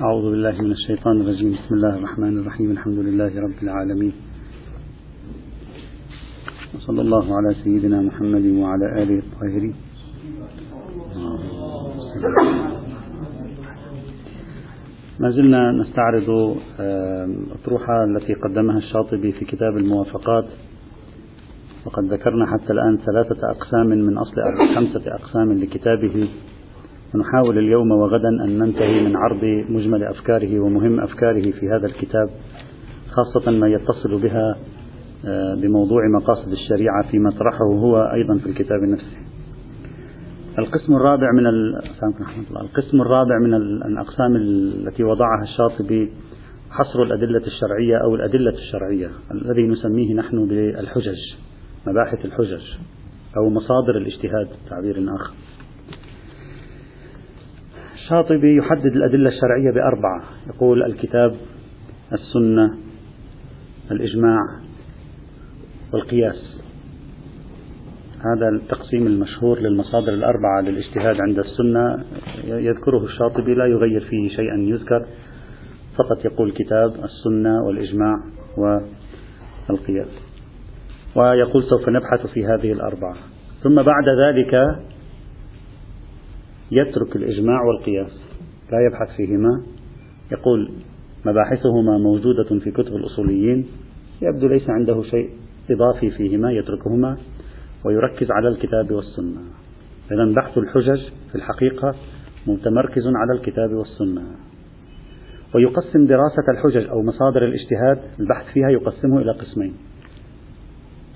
أعوذ بالله من الشيطان الرجيم. بسم الله الرحمن الرحيم. الحمد لله رب العالمين. وصلى الله على سيدنا محمد وعلى آله الطاهرين. ما زلنا نستعرض الأطروحة التي قدمها الشاطبي في كتاب الموافقات. وقد ذكرنا حتى الآن ثلاثة أقسام من أصل خمسة أقسام لكتابه. ونحاول اليوم وغدا أن ننتهي من عرض مجمل أفكاره ومهم أفكاره في هذا الكتاب خاصة ما يتصل بها آه، بموضوع مقاصد الشريعة فيما طرحه هو أيضا في الكتاب نفسه. القسم الرابع من القسم الرابع من الأقسام التي وضعها الشاطبي حصر الأدلة الشرعية أو الأدلة الشرعية الذي نسميه نحن بالحجج مباحث الحجج أو مصادر الاجتهاد تعبير آخر. الشاطبي يحدد الأدلة الشرعية بأربعة. يقول الكتاب السنة الإجماع والقياس. هذا التقسيم المشهور للمصادر الأربعة للاجتهاد عند السنة. يذكره الشاطبي لا يغير فيه شيئا يذكر فقط يقول كتاب السنة والإجماع والقياس. ويقول سوف نبحث في هذه الأربعة. ثم بعد ذلك يترك الإجماع والقياس لا يبحث فيهما. يقول مباحثهما موجودة في كتب الأصوليين. يبدو ليس عنده شيء إضافي فيهما يتركهما ويركز على الكتاب والسنة. إذا بحث الحجج في الحقيقة متمركز على الكتاب والسنة. ويقسم دراسة الحجج أو مصادر الاجتهاد البحث فيها يقسمه إلى قسمين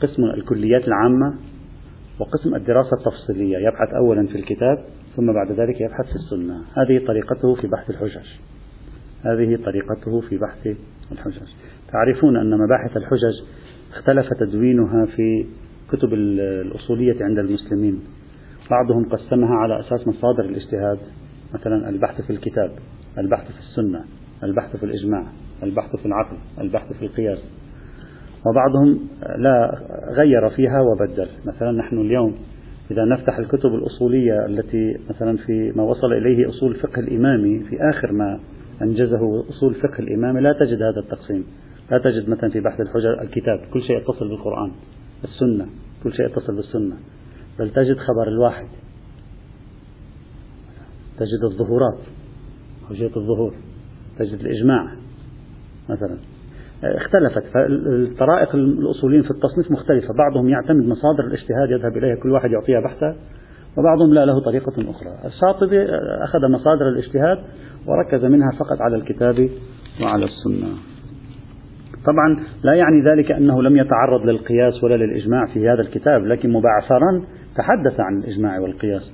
قسم الكليات العامة وقسم الدراسة التفصيلية. يبحث أولا في الكتاب ثم بعد ذلك يبحث في السنة. هذه طريقته في بحث الحجج هذه طريقته في بحث الحجج تعرفون أن مباحث الحجج اختلف تدوينها في كتب الأصولية عند المسلمين. بعضهم قسمها على أساس مصادر الاجتهاد مثلا البحث في الكتاب البحث في السنة البحث في الإجماع البحث في العقل البحث في القياس. وبعضهم لا غير فيها وبدل. مثلا نحن اليوم إذا نفتح الكتب الأصولية التي مثلا في ما وصل إليه أصول الفقه الإمامي في آخر ما أنجزه أصول الفقه الإمامي لا تجد هذا التقسيم. لا تجد مثلا في بحث الحجر الكتاب كل شيء يتصل بالقرآن السنة كل شيء يتصل بالسنة. بل تجد خبر الواحد. تجد الظهورات حجية الظهور. تجد الإجماع مثلا. اختلفت. فالطرائق الأصوليين في التصنيف مختلفة. بعضهم يعتمد مصادر الاجتهاد يذهب إليها كل واحد يعطيها بحثا وبعضهم لا له طريقة أخرى. الشاطبي أخذ مصادر الاجتهاد وركز منها فقط على الكتاب وعلى السنة. طبعا لا يعني ذلك أنه لم يتعرض للقياس ولا للإجماع في هذا الكتاب لكن مبعثرا تحدث عن الإجماع والقياس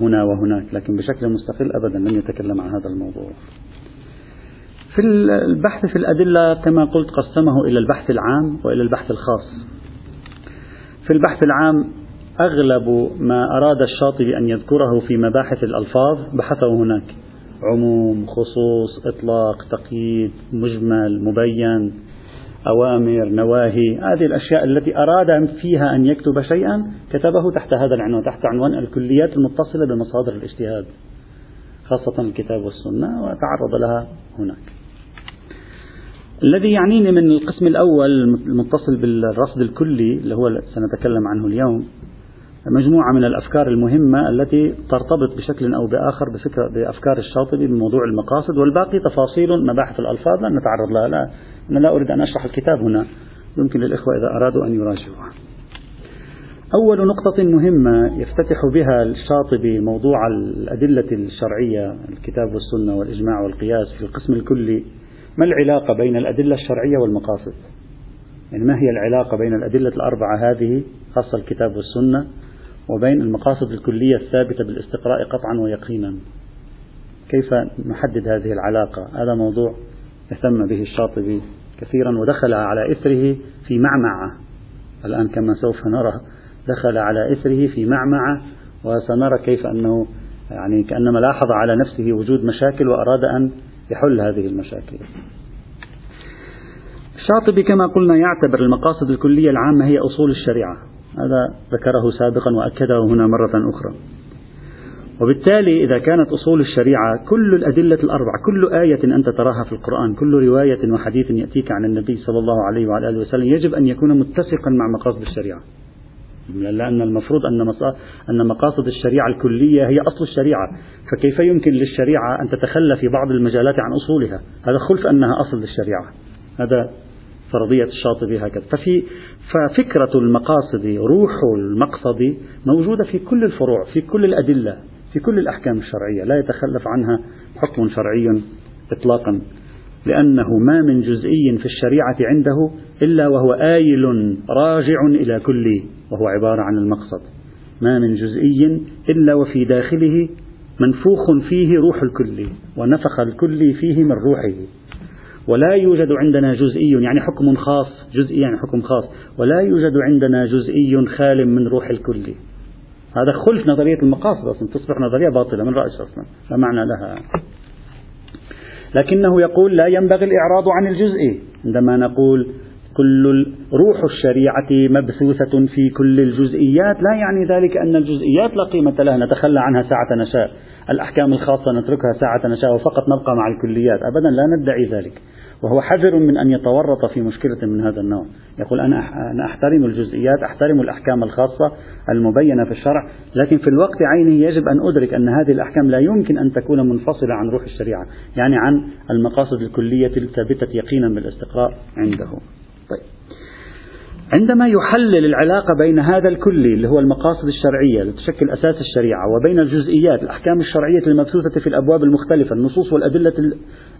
هنا وهناك لكن بشكل مستقل أبدا لم يتكلم عن هذا الموضوع. في البحث في الأدلة كما قلت قسمه إلى البحث العام وإلى البحث الخاص. في البحث العام أغلب ما أراد الشاطبي أن يذكره في مباحث الألفاظ بحثه هناك. عموم خصوص إطلاق تقييد مجمل مبين أوامر نواهي. هذه الأشياء التي أراد فيها أن يكتب شيئا كتبه تحت هذا العنوان تحت عنوان الكليات المتصلة بمصادر الاجتهاد خاصة الكتاب والسنة وتعرض لها هناك. الذي يعنيني من القسم الأول المتصل بالرصد الكلي اللي هو سنتكلم عنه اليوم مجموعة من الأفكار المهمة التي ترتبط بشكل أو بآخر بفكرة بأفكار الشاطبي بموضوع المقاصد والباقي تفاصيل مباحث الألفاظ لن نتعرض لها لا أنا لا أريد أن أشرح الكتاب هنا. يمكن للإخوة إذا أرادوا أن يراجعوها أول نقطة مهمة يفتتح بها الشاطبي موضوع الأدلة الشرعية الكتاب والسنة والإجماع والقياس في القسم الكلي. ما العلاقة بين الأدلة الشرعية والمقاصد؟ يعني ما هي العلاقة بين الأدلة الأربعة هذه خاصة الكتاب والسنة وبين المقاصد الكلية الثابتة بالاستقراء قطعا ويقينا؟ كيف نحدد هذه العلاقة؟ هذا موضوع اهتم به الشاطبي كثيرا ودخل على إثره في معمعة. الآن كما سوف نرى دخل على إثره في معمعة وسنرى كيف أنه يعني كأنما لاحظ على نفسه وجود مشاكل وأراد أن يحل هذه المشاكل. الشاطبي كما قلنا يعتبر المقاصد الكلية العامة هي أصول الشريعة. هذا ذكره سابقا وأكده هنا مرة أخرى. وبالتالي إذا كانت أصول الشريعة كل الأدلة الأربعة كل آية أنت تراها في القرآن كل رواية وحديث يأتيك عن النبي صلى الله عليه وعلى آله وسلم يجب أن يكون متسقا مع مقاصد الشريعة. لأن المفروض أن أن مقاصد الشريعة الكلية هي أصل الشريعة، فكيف يمكن للشريعة أن تتخلى في بعض المجالات عن أصولها؟ هذا خلف أنها أصل للشريعة. هذا فرضية الشاطبي هكذا ففي ففكرة المقاصد روح المقصد موجودة في كل الفروع في كل الأدلة في كل الأحكام الشرعية لا يتخلف عنها حكم شرعي إطلاقا لأنه ما من جزئي في الشريعة عنده إلا وهو آيل راجع إلى كل وهو عبارة عن المقصد. ما من جزئي إلا وفي داخله منفوخ فيه روح الكل ونفخ الكل فيه من روحه. ولا يوجد عندنا جزئي يعني حكم خاص جزئي يعني حكم خاص. ولا يوجد عندنا جزئي خال من روح الكل. هذا خلف نظرية المقاصد أصلا تصبح نظرية باطلة من رأس أصلا لا معنى لها. لكنه يقول لا ينبغي الإعراض عن الجزء عندما نقول كل روح الشريعة مبثوثة في كل الجزئيات. لا يعني ذلك أن الجزئيات لا قيمة لها. نتخلى عنها ساعة نشاء. الأحكام الخاصة نتركها ساعة نشاء وفقط نبقى مع الكليات. أبدا لا ندعي ذلك. وهو حذر من أن يتورط في مشكلة من هذا النوع. يقول أنا أحترم الجزئيات أحترم الأحكام الخاصة المبينة في الشرع لكن في الوقت عينه يجب أن أدرك أن هذه الأحكام لا يمكن أن تكون منفصلة عن روح الشريعة يعني عن المقاصد الكلية الثابتة يقينا بالاستقراء عنده. عندما يحلل العلاقة بين هذا الكلي اللي هو المقاصد الشرعية اللي تشكل أساس الشريعة وبين الجزئيات الأحكام الشرعية المبثوثة في الأبواب المختلفة النصوص والأدلة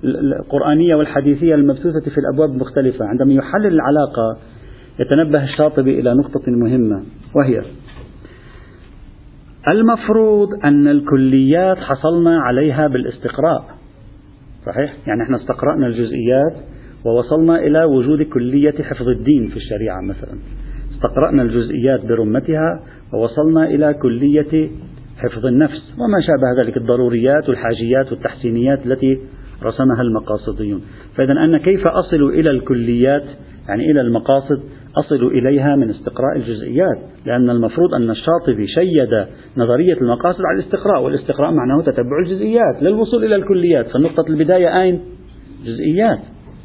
القرآنية والحديثية المبثوثة في الأبواب المختلفة عندما يحلل العلاقة يتنبه الشاطبي إلى نقطة مهمة وهي المفروض أن الكليات حصلنا عليها بالاستقراء صحيح؟ يعني إحنا استقرأنا الجزئيات ووصلنا إلى وجود كلية حفظ الدين في الشريعة مثلا. استقرأنا الجزئيات برمتها ووصلنا إلى كلية حفظ النفس. وما شابه ذلك الضروريات والحاجيات والتحسينيات التي رسمها المقاصديون. فإذا أنا كيف أصل إلى الكليات يعني إلى المقاصد أصل إليها من استقراء الجزئيات. لأن المفروض أن الشاطبي شيد نظرية المقاصد على الاستقراء والاستقراء معناه تتبع الجزئيات. للوصول إلى الكليات فنقطة البداية أين؟ جزئيات.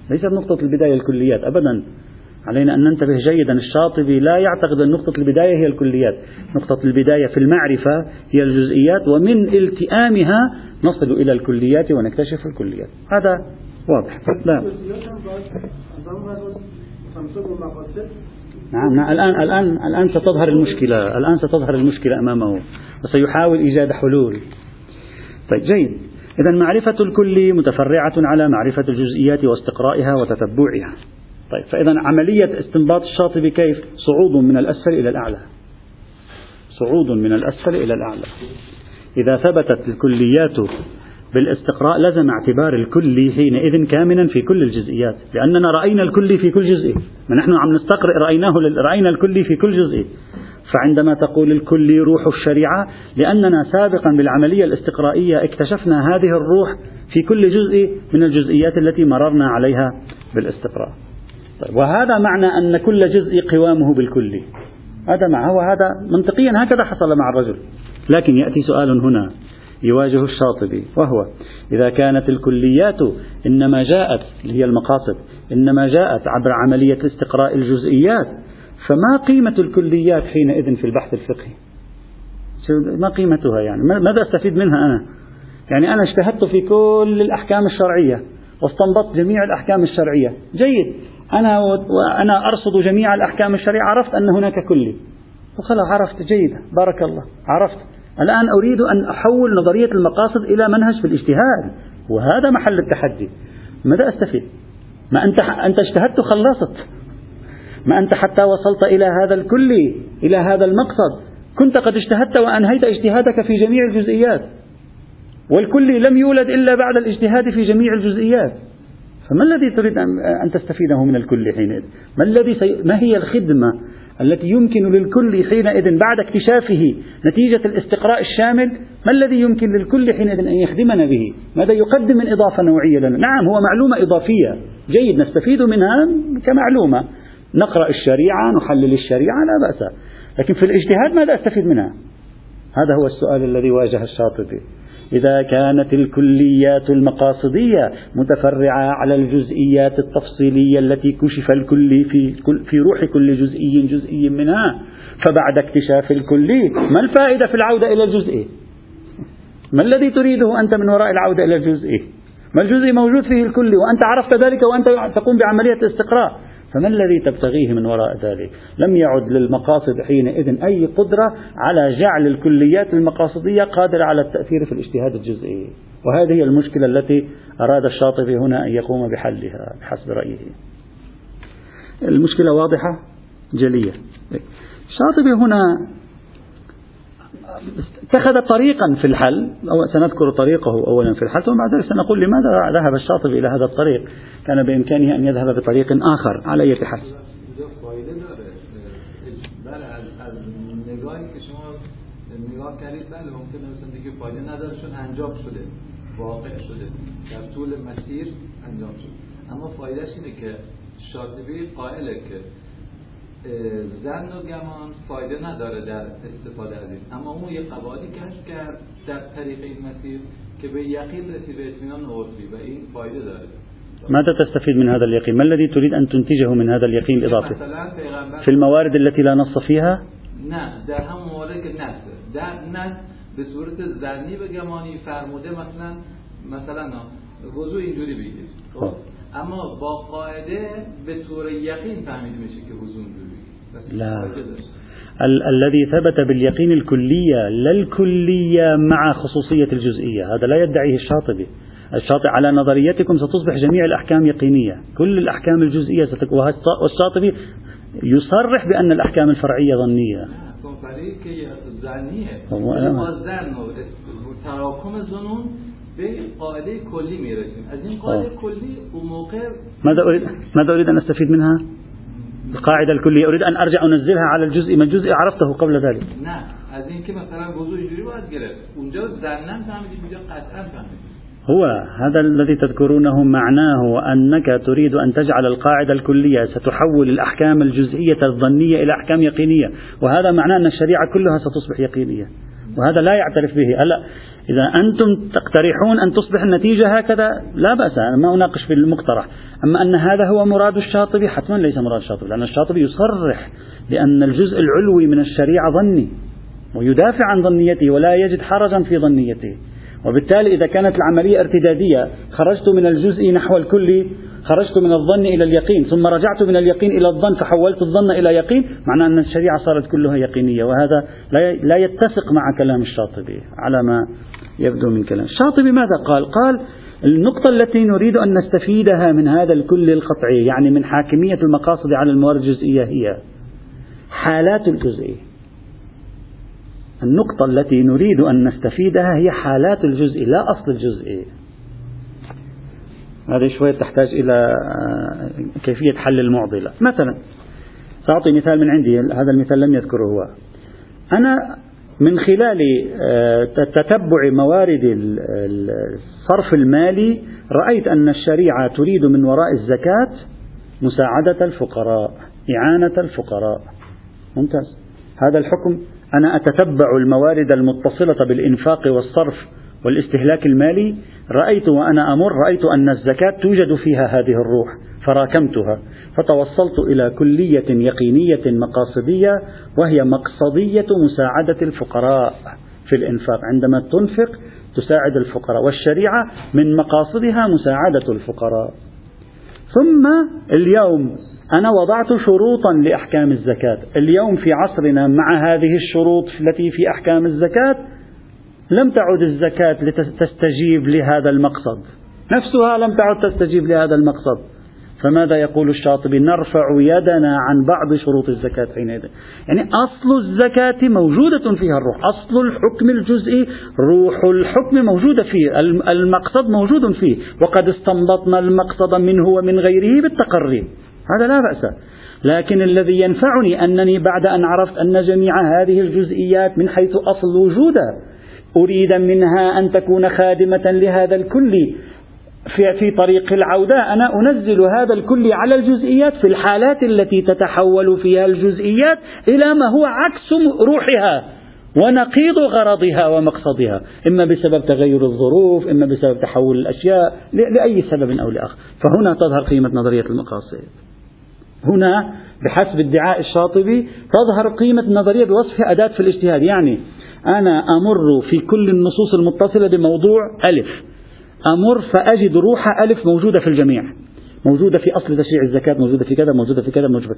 ليست نقطة البداية الكليات. أبدا علينا أن ننتبه جيدا. الشاطبي لا يعتقد أن نقطة البداية هي الكليات. نقطة البداية في المعرفة هي الجزئيات ومن التئامها نصل إلى الكليات ونكتشف الكليات. هذا واضح. لا. نعم, نعم. الآن الآن الآن ستظهر المشكلة. الآن ستظهر المشكلة أمامه وسيحاول إيجاد حلول. طيب جيد. إذا معرفة الكل متفرعة على معرفة الجزئيات واستقرائها وتتبعها. طيب فإذا عملية استنباط الشاطبي كيف صعود من الأسفل إلى الأعلى. صعود من الأسفل إلى الأعلى. إذا ثبتت الكليات بالاستقراء لزم اعتبار الكل حينئذ كامنا في كل الجزئيات لأننا رأينا الكل في كل جزء نحن عم نستقرئ رأيناه رأينا الكل في كل جزء فعندما تقول الكل روح الشريعة لأننا سابقا بالعملية الاستقرائية اكتشفنا هذه الروح في كل جزء من الجزئيات التي مررنا عليها بالاستقراء. طيب وهذا معنى أن كل جزء قوامه بالكل. هذا مع هو هذا منطقيا هكذا حصل مع الرجل. لكن يأتي سؤال هنا يواجه الشاطبي وهو إذا كانت الكليات إنما جاءت اللي هي المقاصد إنما جاءت عبر عملية استقراء الجزئيات فما قيمة الكليات حينئذ في البحث الفقهي؟ ما قيمتها يعني؟ ماذا أستفيد منها أنا؟ يعني أنا اجتهدت في كل الأحكام الشرعية واستنبطت جميع الأحكام الشرعية. جيد. أنا وأنا أرصد جميع الأحكام الشرعية. عرفت أن هناك كلي. وخلاص عرفت. جيد. بارك الله. عرفت. الآن أريد أن أحول نظرية المقاصد إلى منهج في الاجتهاد. وهذا محل التحدي. ماذا أستفيد؟ ما أنت أنت اجتهدت خلصت. ما أنت حتى وصلت إلى هذا الكل إلى هذا المقصد. كنت قد اجتهدت وأنهيت اجتهادك في جميع الجزئيات. والكل لم يولد إلا بعد الاجتهاد في جميع الجزئيات. فما الذي تريد أن تستفيده من الكل حينئذ ما, الذي سي... ما هي الخدمة التي يمكن للكل حينئذ بعد اكتشافه نتيجة الاستقراء الشامل؟ ما الذي يمكن للكل حينئذ أن يخدمنا به؟ ماذا يقدم من إضافة نوعية لنا؟ نعم هو معلومة إضافية. جيد نستفيد منها كمعلومة. نقرأ الشريعة نحلل الشريعة لا بأس. لكن في الاجتهاد ماذا أستفيد منها؟ هذا هو السؤال الذي واجه الشاطبي. إذا كانت الكليات المقاصدية متفرعة على الجزئيات التفصيلية التي كشف الكلي في, في روح كل جزئي جزئي منها فبعد اكتشاف الكلي ما الفائدة في العودة إلى الجزئي؟ ما الذي تريده أنت من وراء العودة إلى الجزئي؟ ما الجزئي موجود فيه الكلي وأنت عرفت ذلك وأنت تقوم بعملية استقراء فما الذي تبتغيه من وراء ذلك؟ لم يعد للمقاصد حينئذ أي قدرة على جعل الكليات المقاصدية قادرة على التأثير في الاجتهاد الجزئي. وهذه هي المشكلة التي أراد الشاطبي هنا أن يقوم بحلها بحسب رأيه. المشكلة واضحة؟ جلية. الشاطبي هنا اتخذ طريقا في الحل. أو سنذكر طريقه أولا في الحل ثم بعد ذلك سنقول لماذا ذهب الشاطبي إلى هذا الطريق؟ كان بإمكانه أن يذهب بطريق آخر على أي حال. طول مسیر انجام شد اما فایدهش اینه که شاطبی قائله که ظن و گمان فایده نداره در استفاده از این اما اون یه قواعدی کشف کرد در طریق این مسیر که به یقین رسید به اطمینان عرفی و این فایده داره ماذا تستفيد من هذا اليقين؟ ما الذي تريد أن تنتجه من هذا اليقين الإضافي؟ في الموارد التي لا نص فيها؟ نه در همه موارد که نص در نص به صورت زنی به گمانی فرموده مثلا مثلا وضوع اینجوری بگیر خب اما با قاعده به طور یقین فهمید میشه که وضوع اینجوری لا. ال الذي ثبت باليقين الكلية لا الكلية مع خصوصية الجزئية. هذا لا يدعيه الشاطبي. الشاطئ على نظريتكم ستصبح جميع الأحكام يقينية. كل الأحكام الجزئية ستكون والشاطبي يصرح بأن الأحكام الفرعية ظنية. ماذا أريد ماذا أريد أن أستفيد منها؟ القاعدة الكلية. أريد أن أرجع أنزلها على الجزء ما الجزء عرفته قبل ذلك. نعم. از اینکه مثلا وضوع اینجوری باید گرفت. اونجا ظنا فهمیدید اینجا قطعا فهمیدید هو هذا الذي تذكرونه معناه أنك تريد أن تجعل القاعدة الكلية ستحول الأحكام الجزئية الظنية إلى أحكام يقينية. وهذا معناه أن الشريعة كلها ستصبح يقينية. وهذا لا يعترف به. إلا إذا أنتم تقترحون أن تصبح النتيجة هكذا لا بأس أنا ما أناقش في المقترح. أما أن هذا هو مراد الشاطبي حتما ليس مراد الشاطبي لأن الشاطبي يصرح بأن الجزء العلوي من الشريعة ظني ويدافع عن ظنيته ولا يجد حرجا في ظنيته. وبالتالي إذا كانت العملية ارتدادية خرجت من الجزء نحو الكلي خرجت من الظن إلى اليقين ثم رجعت من اليقين إلى الظن فحولت الظن إلى يقين معناه أن الشريعة صارت كلها يقينية وهذا لا يتسق مع كلام الشاطبي على ما يبدو من كلام. الشاطبي ماذا قال؟ قال النقطة التي نريد أن نستفيدها من هذا الكل القطعي يعني من حاكمية المقاصد على الموارد الجزئية هي حالات الجزئية. النقطة التي نريد أن نستفيدها هي حالات الجزء لا أصل الجزء هذه شوية تحتاج إلى آه، كيفية حل المعضلة. مثلا سأعطي مثال من عندي هذا المثال لم يذكره هو. أنا من خلال آه، تتبع موارد الصرف المالي رأيت أن الشريعة تريد من وراء الزكاة مساعدة الفقراء إعانة الفقراء. ممتاز. هذا الحكم. أنا أتتبع الموارد المتصلة بالإنفاق والصرف والاستهلاك المالي رأيت وأنا أمر رأيت أن الزكاة توجد فيها هذه الروح فراكمتها فتوصلت إلى كلية يقينية مقاصدية وهي مقصدية مساعدة الفقراء في الإنفاق. عندما تنفق تساعد الفقراء والشريعة من مقاصدها مساعدة الفقراء. ثم اليوم أنا وضعت شروطا لأحكام الزكاة. اليوم في عصرنا مع هذه الشروط التي في أحكام الزكاة لم تعد الزكاة لتستجيب لهذا المقصد. نفسها لم تعد تستجيب لهذا المقصد. فماذا يقول الشاطبي؟ نرفع يدنا عن بعض شروط الزكاة حينئذ يعني أصل الزكاة موجودة فيها الروح. أصل الحكم الجزئي روح الحكم موجودة فيه. المقصد موجود فيه. وقد استنبطنا المقصد منه ومن غيره بالتقري هذا لا بأس. لكن الذي ينفعني أنني بعد أن عرفت أن جميع هذه الجزئيات من حيث أصل وجودها أريد منها أن تكون خادمة لهذا الكل. في, في طريق العودة أنا أنزل هذا الكل على الجزئيات في الحالات التي تتحول فيها الجزئيات إلى ما هو عكس روحها ونقيض غرضها ومقصدها. إما بسبب تغير الظروف إما بسبب تحول الأشياء لأي سبب أو لآخر. فهنا تظهر قيمة نظرية المقاصد. هنا بحسب ادعاء الشاطبي تظهر قيمة النظرية بوصفها أداة في الاجتهاد. يعني أنا أمر في كل النصوص المتصلة بموضوع ألف. أمر فأجد روح ألف موجودة في الجميع. موجودة في أصل تشريع الزكاة موجودة في كذا موجودة في كذا موجودة.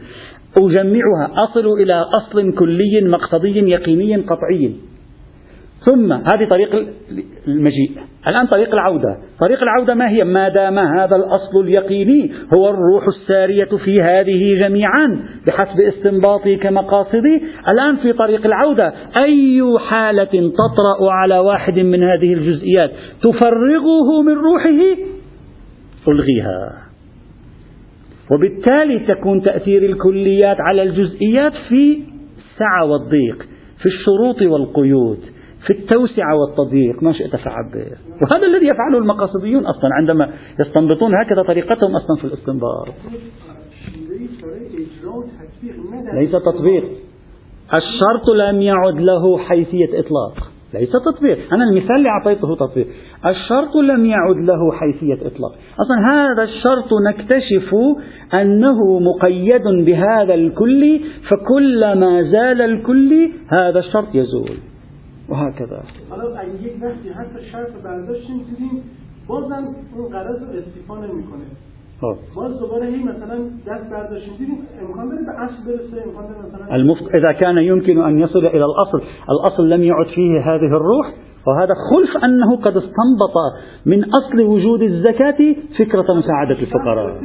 أجمعها أصل إلى أصل كلي مقصدي يقيني قطعي. ثم هذه طريق المجيء. الآن طريق العودة. طريق العودة ما هي؟ ما دام هذا الأصل اليقيني هو الروح السارية في هذه جميعا بحسب استنباطي كمقاصدي. الآن في طريق العودة أي حالة تطرأ على واحد من هذه الجزئيات تفرغه من روحه؟ ألغيها. وبالتالي تكون تأثير الكليات على الجزئيات في السعة والضيق في الشروط والقيود. في التوسعة والتضييق. ما شئت فعبر وهذا الذي يفعله المقاصديون أصلا عندما يستنبطون هكذا طريقتهم أصلا في الاستنباط. ليس تطبيق. الشرط لم يعد له حيثية إطلاق. ليس تطبيق. أنا المثال اللي أعطيته تطبيق. الشرط لم يعد له حيثية إطلاق. أصلا هذا الشرط نكتشف أنه مقيد بهذا الكل فكلما زال الكل هذا الشرط يزول. وهكذا خب. باز دوباره هی مثلا دست امکان داره به اصل برسه امکان داره مثلا المفت... إذا كان يمكن أن يصل إلى الأصل الأصل لم يعد فيه هذه الروح وهذا خلف أنه قد استنبط من أصل وجود الزكاة فكرة مساعدة الفقراء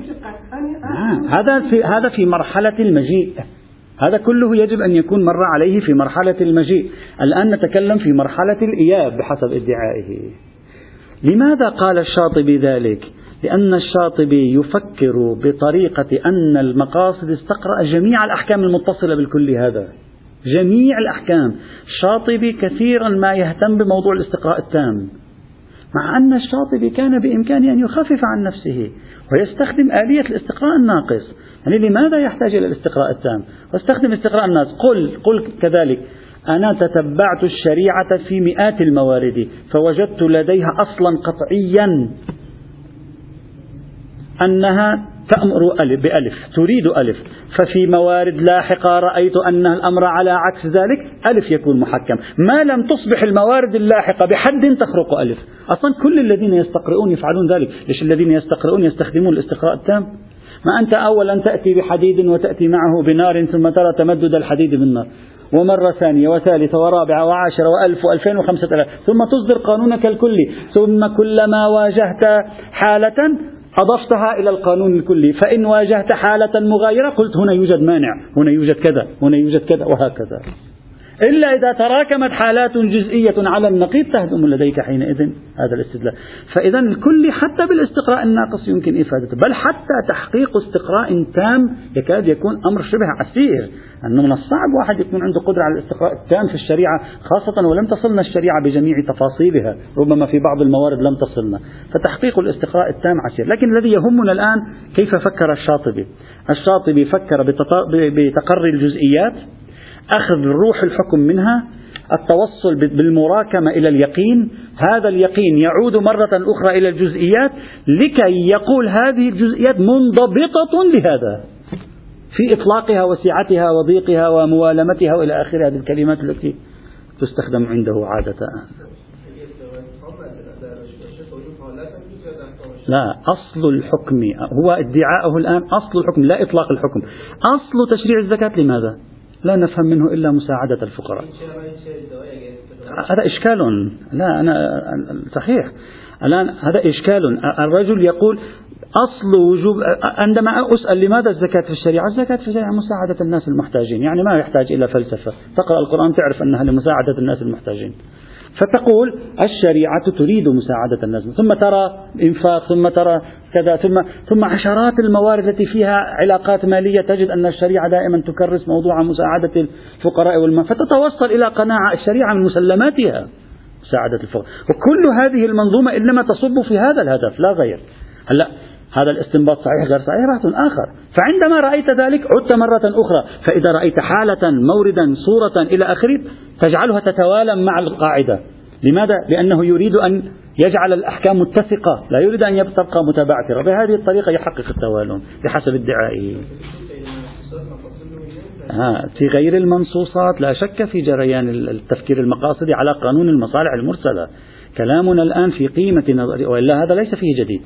نعم هذا في هذا في مرحلة المجيء هذا كله يجب أن يكون مر عليه في مرحلة المجيء. الآن نتكلم في مرحلة الإياب بحسب ادعائه. لماذا قال الشاطبي ذلك؟ لأن الشاطبي يفكر بطريقة أن المقاصد استقرأ جميع الأحكام المتصلة بالكل هذا. جميع الأحكام. الشاطبي كثيرا ما يهتم بموضوع الاستقراء التام. مع أن الشاطبي كان بإمكانه أن يخفف عن نفسه. ويستخدم آلية الاستقراء الناقص. يعني لماذا يحتاج إلى الاستقراء التام؟ واستخدم استقراء الناس قل قل كذلك أنا تتبعت الشريعة في مئات الموارد فوجدت لديها أصلا قطعيا. أنها تأمر ألف بألف. تريد ألف. ففي موارد لاحقة رأيت أن الأمر على عكس ذلك. ألف يكون محكم. ما لم تصبح الموارد اللاحقة بحد تخرق ألف. أصلا كل الذين يستقرؤون يفعلون ذلك. ليش الذين يستقرؤون يستخدمون الاستقراء التام؟ ما أنت أولا تأتي بحديد وتأتي معه بنار ثم ترى تمدد الحديد بالنار. ومرة ثانية وثالثة ورابعة وعاشرة وألف وألفين وخمسة آلاف. ثم تصدر قانونك الكلي. ثم كلما واجهت حالة أضفتها إلى القانون الكلي فإن واجهت حالة مغايرة قلت هنا يوجد مانع هنا يوجد كذا هنا يوجد كذا وهكذا. إلا إذا تراكمت حالات جزئية على النقيض تهدم لديك حينئذ هذا الاستدلال. فإذا الكل حتى بالاستقراء الناقص يمكن إفادته بل حتى تحقيق استقراء تام يكاد يكون أمر شبه عسير. أنه من الصعب واحد يكون عنده قدرة على الاستقراء التام في الشريعة خاصة ولم تصلنا الشريعة بجميع تفاصيلها ربما في بعض الموارد لم تصلنا. فتحقيق الاستقراء التام عسير. لكن الذي يهمنا الآن كيف فكر الشاطبي؟ الشاطبي فكر بتقري الجزئيات أخذ روح الحكم منها التوصل بالمراكمة إلى اليقين. هذا اليقين يعود مرة أخرى إلى الجزئيات لكي يقول هذه الجزئيات منضبطة لهذا. في إطلاقها وسعتها وضيقها وموالمتها وإلى آخر هذه الكلمات التي تستخدم عنده عادة. لا أصل الحكم هو ادعاءه الآن أصل الحكم لا إطلاق الحكم. أصل تشريع الزكاة لماذا؟ لا نفهم منه إلا مساعدة الفقراء. هذا إشكال. لا أنا صحيح. الآن هذا إشكال. الرجل يقول أصل وجوب عندما أسأل لماذا الزكاة في الشريعة؟ الزكاة في الشريعة مساعدة الناس المحتاجين. يعني ما يحتاج إلى فلسفة. تقرأ القرآن تعرف أنها لمساعدة الناس المحتاجين. فتقول الشريعة تريد مساعدة الناس. ثم ترى إنفاق ثم ترى كذا. ثم ثم عشرات الموارد التي فيها علاقات مالية. تجد أن الشريعة دائما تكرس موضوع مساعدة الفقراء والمال. فتتوصل إلى قناعة الشريعة من مسلماتها. مساعدة الفقراء. وكل هذه المنظومة إنما تصب في هذا الهدف لا غير. هلا هذا الاستنباط صحيح غير صحيح؟ بحث آخر. فعندما رأيت ذلك عدت مرة أخرى. فإذا رأيت حالة موردا صورة إلى آخره تجعلها تتوالم مع القاعدة. لماذا؟ لأنه يريد أن يجعل الأحكام متسقة. لا يريد أن تبقى متبعثرة. بهذه الطريقة يحقق التوالم بحسب ادعائه. ها في غير المنصوصات لا شك في جريان التفكير المقاصدي على قانون المصالح المرسلة. كلامنا الآن في قيمة نظرية وإلا هذا ليس فيه جديد.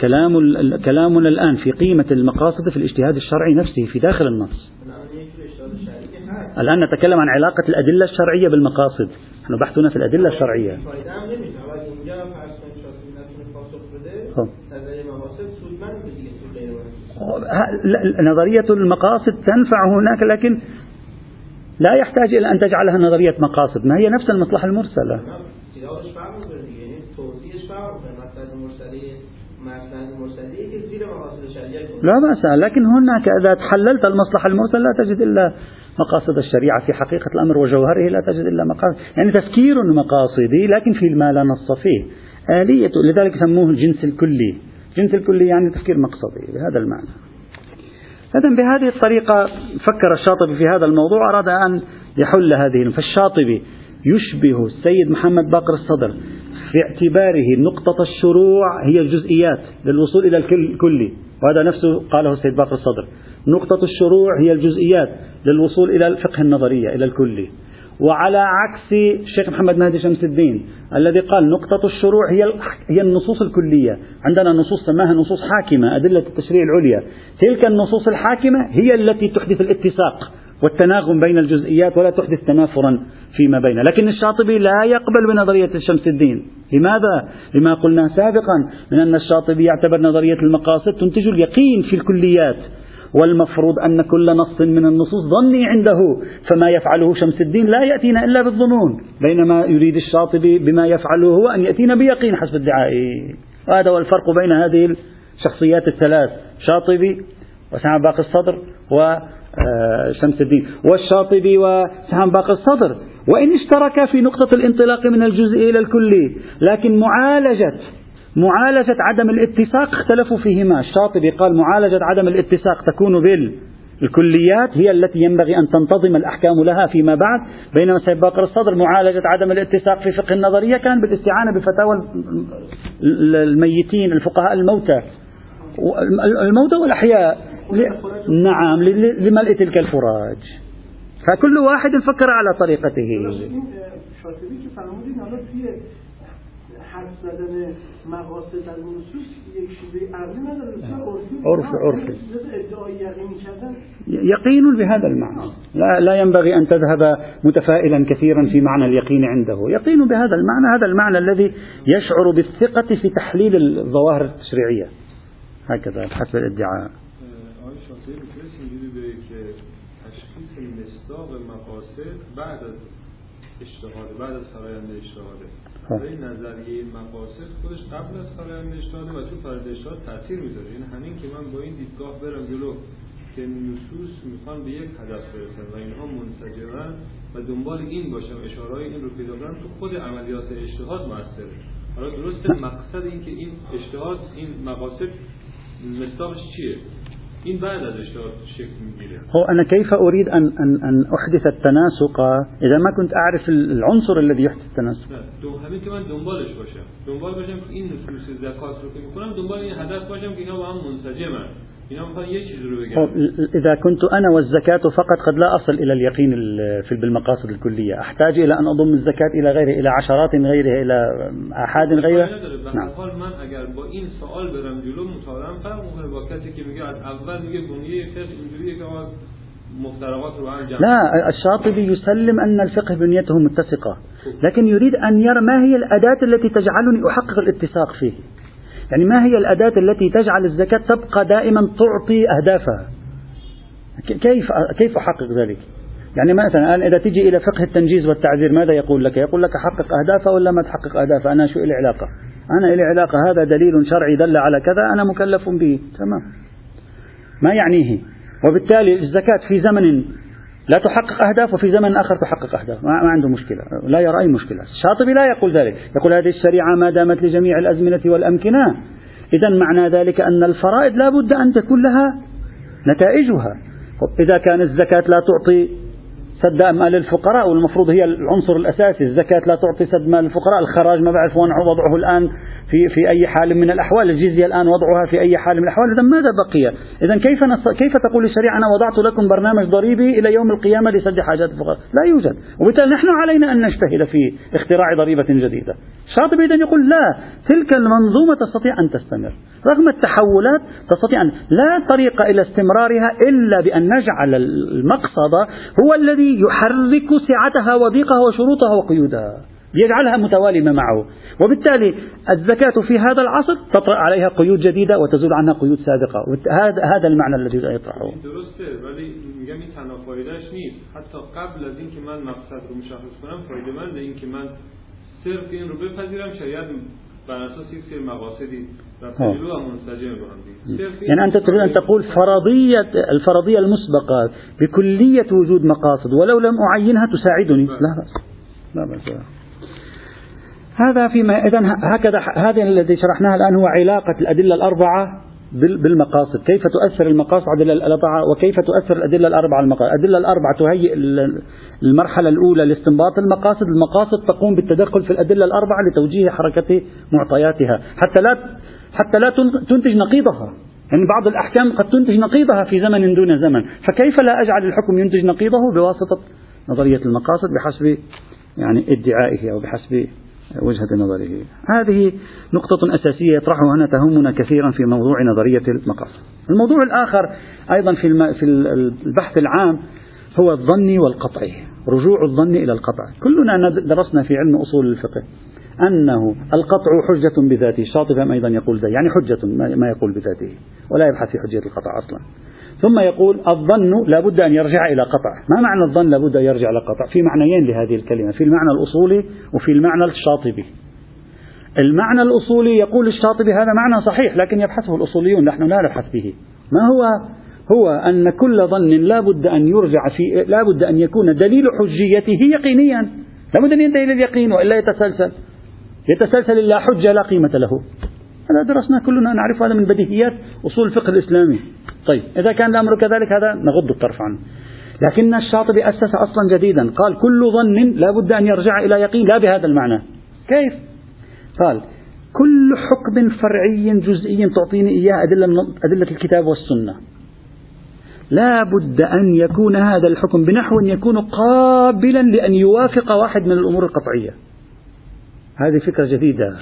كلام كلامنا الآن في قيمة المقاصد في الاجتهاد الشرعي نفسه في داخل النص. الآن نتكلم عن علاقة الأدلة الشرعية بالمقاصد. نحن بحثنا في الأدلة الشرعية. نظرية المقاصد تنفع هناك لكن لا يحتاج إلى أن تجعلها نظرية مقاصد. ما هي نفس المصلحة المرسلة. لا بأس لكن هناك إذا تحللت المصلحة المرسلة لا تجد إلا مقاصد الشريعة. في حقيقة الأمر وجوهره لا تجد إلا مقاصد. يعني تفكير مقاصدي لكن في ما لا نص فيه. آلية لذلك سموه الجنس الكلي. الجنس الكلي يعني تفكير مقصدي بهذا المعنى. إذا بهذه الطريقة فكر الشاطبي في هذا الموضوع أراد أن يحل هذه فالشاطبي يشبه السيد محمد باقر الصدر في اعتباره نقطة الشروع هي الجزئيات للوصول إلى الكلي وهذا نفسه قاله السيد باقر الصدر. نقطة الشروع هي الجزئيات للوصول إلى الفقه النظرية إلى الكلي. وعلى عكس الشيخ محمد مهدي شمس الدين الذي قال نقطة الشروع هي هي النصوص الكلية، عندنا نصوص سماها نصوص حاكمة أدلة التشريع العليا، تلك النصوص الحاكمة هي التي تحدث الاتساق والتناغم بين الجزئيات ولا تحدث تنافرا فيما بينها، لكن الشاطبي لا يقبل بنظرية شمس الدين، لماذا؟ لما قلنا سابقا من أن الشاطبي يعتبر نظرية المقاصد تنتج اليقين في الكليات. والمفروض أن كل نص من النصوص ظني عنده فما يفعله شمس الدين لا يأتينا إلا بالظنون. بينما يريد الشاطبي بما يفعله هو أن يأتينا بيقين حسب ادعائه هذا هو الفرق بين هذه الشخصيات الثلاث شاطبي وسعد باقي الصدر وشمس آه، الدين. والشاطبي وسعد باقي الصدر. وإن اشتركا في نقطة الانطلاق من الجزء إلى الكلي لكن معالجة معالجة عدم الاتساق اختلفوا فيهما. الشاطبي قال معالجة عدم الاتساق تكون بالكليات هي التي ينبغي أن تنتظم الأحكام لها فيما بعد. بينما سيد باقر الصدر معالجة عدم الاتساق في فقه النظرية كان بالاستعانة بفتاوى الميتين الفقهاء الموتى. الموتى والأحياء. نعم لملء تلك الفراج فكل واحد فكر على طريقته. زدن مقاصد از نصوص یک شیوه عقلی نداره. عرف عرفي يقين بهذا المعنى لا, لا ينبغي أن تذهب متفائلا كثيرا في معنى اليقين عنده. يقين بهذا المعنى هذا المعنى الذي يشعر بالثقة في تحليل الظواهر التشريعية. هكذا حسب الادعاء. بعد اجتهاد بعد از فرآیند اجتهاده این نظریه مقاصد خودش قبل از فرایند اجتهاده و تو اجتهاد تاثیر می‌ذاره. یعنی همین که من با این دیدگاه برم جلو که نصوص می‌خوان به یک هدف برسن و اینها منسجمن و دنبال این باشم اشاره این رو پیدا کنم تو خود عملیات اجتهاد موثره حالا درسته مقصد این که این اجتهاد این مقاصد مصداقش چیه؟ این بعد از اجتهاد شکل میگیره هو أنا كيف أريد أن, أن, أن أحدث التناسق؟ إذا ما كنت أعرف العنصر الذي يحدث التناسق. همین که من دنبالش باشم. دنبال باشم که این نصوص زکات رو که میکنم دنبال این هدف باشم که اینا با هم منسجمن. إذا كنت أنا والزكاة فقط قد لا أصل إلى اليقين في بالمقاصد الكلية. أحتاج إلى أن أضم الزكاة إلى غيره إلى عشرات غيره إلى آحاد غيره نعم. لا الشاطبي يسلم أن الفقه بنيته متسقة لكن يريد أن يرى ما هي الأداة التي تجعلني أحقق الاتساق فيه. يعني ما هي الأداة التي تجعل الزكاة تبقى دائما تعطي أهدافها كيف كيف أحقق ذلك؟ يعني مثلا الآن إذا تجي إلى فقه التنجيز والتعذير ماذا يقول لك؟ يقول لك حقق أهدافها ولا ما تحقق أهدافها؟ أنا شو إلي علاقة؟ أنا إلي علاقة هذا دليل شرعي دل على كذا أنا مكلف به تمام ما يعنيه وبالتالي الزكاة في زمن لا تحقق أهداف وفي زمن آخر تحقق أهداف. ما عنده مشكلة. لا يرى أي مشكلة. الشاطبي لا يقول ذلك. يقول هذه الشريعة ما دامت لجميع الأزمنة والأمكنة. إذا معنى ذلك أن الفرائض لا بد أن تكون لها نتائجها. إذا كانت الزكاة لا تعطي سد مال الفقراء والمفروض هي العنصر الأساسي. الزكاة لا تعطي سد مال الفقراء. الخراج ما بعرف وين وضعه الآن. في في أي حال من الأحوال. الجزية الآن وضعها في أي حال من الأحوال. إذا ماذا بقي؟ إذا كيف. كيف تقول الشريعة أنا وضعت لكم برنامج ضريبي إلى يوم القيامة لسد حاجات الفقراء لا يوجد. وبالتالي نحن علينا أن نجتهد في اختراع ضريبة جديدة. الشاطبي إذا يقول لا تلك المنظومة تستطيع أن تستمر. رغم التحولات تستطيع أن لا طريق إلى استمرارها إلا بأن نجعل المقصد هو الذي يحرك سعتها وضيقها وشروطها وقيودها. يجعلها متوالمة معه. وبالتالي الزكاة في هذا العصر تطرأ عليها قيود جديدة وتزول عنها قيود سابقة. هذا هذا المعنى الذي يطرحه. حتی قبل از اینکه من مقصد رو مشخص کنم فایده من اینکه من صرف این رو بپذیرم شاید بر أساس یک سری مقاصدی يعني أنت تريد أن تقول فرضية الفرضية المسبقة بكلية وجود مقاصد. ولو لم أعينها تساعدني لا بأس. لا بأس. هذا فيما إذا هكذا هذا الذي شرحناه الآن هو علاقة الأدلة الأربعة بالمقاصد. كيف تؤثر المقاصد على الأربعة وكيف تؤثر الأدلة الأربعة على المقاصد؟ الأدلة الأربعة تهيئ المرحلة الأولى لاستنباط المقاصد. المقاصد تقوم بالتدخل في الأدلة الأربعة لتوجيه حركة معطياتها. حتى لا حتى لا تنتج نقيضها. يعني بعض الأحكام قد تنتج نقيضها في زمن دون زمن. فكيف لا أجعل الحكم ينتج نقيضه بواسطة نظرية المقاصد بحسب يعني ادعائه أو بحسب وجهة نظره. هذه نقطة أساسية يطرحها هنا تهمنا كثيرا في موضوع نظرية المقاصد الموضوع الآخر أيضا في, في البحث العام هو الظني والقطعي رجوع الظن إلى القطع. كلنا درسنا في علم أصول الفقه أنه القطع حجة بذاته. الشاطبي أيضا يقول ذلك يعني حجة ما يقول بذاته ولا يبحث في حجية القطع أصلا. ثم يقول الظن لابد أن يرجع إلى قطع. ما معنى الظن لابد أن يرجع إلى قطع؟ في معنيين لهذه الكلمة في المعنى الأصولي وفي المعنى الشاطبي. المعنى الأصولي يقول الشاطبي هذا معنى صحيح لكن يبحثه الأصوليون نحن لا نبحث به. ما هو؟ هو أن كل ظن لا بد أن يرجع في لا بد أن يكون دليل حجيته يقينيا. لا بد أن ينتهي إلى اليقين وإلا يتسلسل. يتسلسل إلا حجة لا قيمة له. هذا درسنا كلنا نعرف هذا من بديهيات أصول الفقه الإسلامي. طيب إذا كان الأمر كذلك هذا نغض الطرف عنه. لكن الشاطبي أسس أصلا جديدا. قال كل ظن لا بد أن يرجع إلى يقين لا بهذا المعنى. كيف؟ قال كل حكم فرعي جزئي تعطيني إياه أدلة, أدلة الكتاب والسنة. لا بد أن يكون هذا الحكم بنحو يكون قابلا لأن يوافق واحد من الأمور القطعية. هذه فكرة جديدة.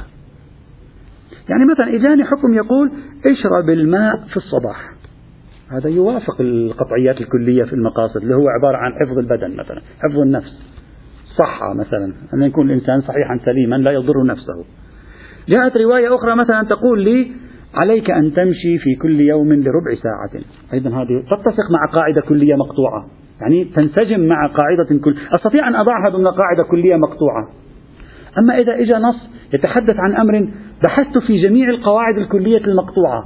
يعني مثلا إجاني حكم يقول اشرب الماء في الصباح. هذا يوافق القطعيات الكلية في المقاصد اللي هو عبارة عن حفظ البدن مثلا حفظ النفس صحة مثلا أن يكون الإنسان صحيحا سليما لا يضر نفسه. جاءت رواية أخرى مثلا تقول لي عليك أن تمشي في كل يوم لربع ساعة. أيضا هذه تتسق مع قاعدة كلية مقطوعة. يعني تنسجم مع قاعدة كل أستطيع أن أضعها ضمن قاعدة كلية مقطوعة. أما إذا إجا نص يتحدث عن أمر بحثت في جميع القواعد الكلية المقطوعة.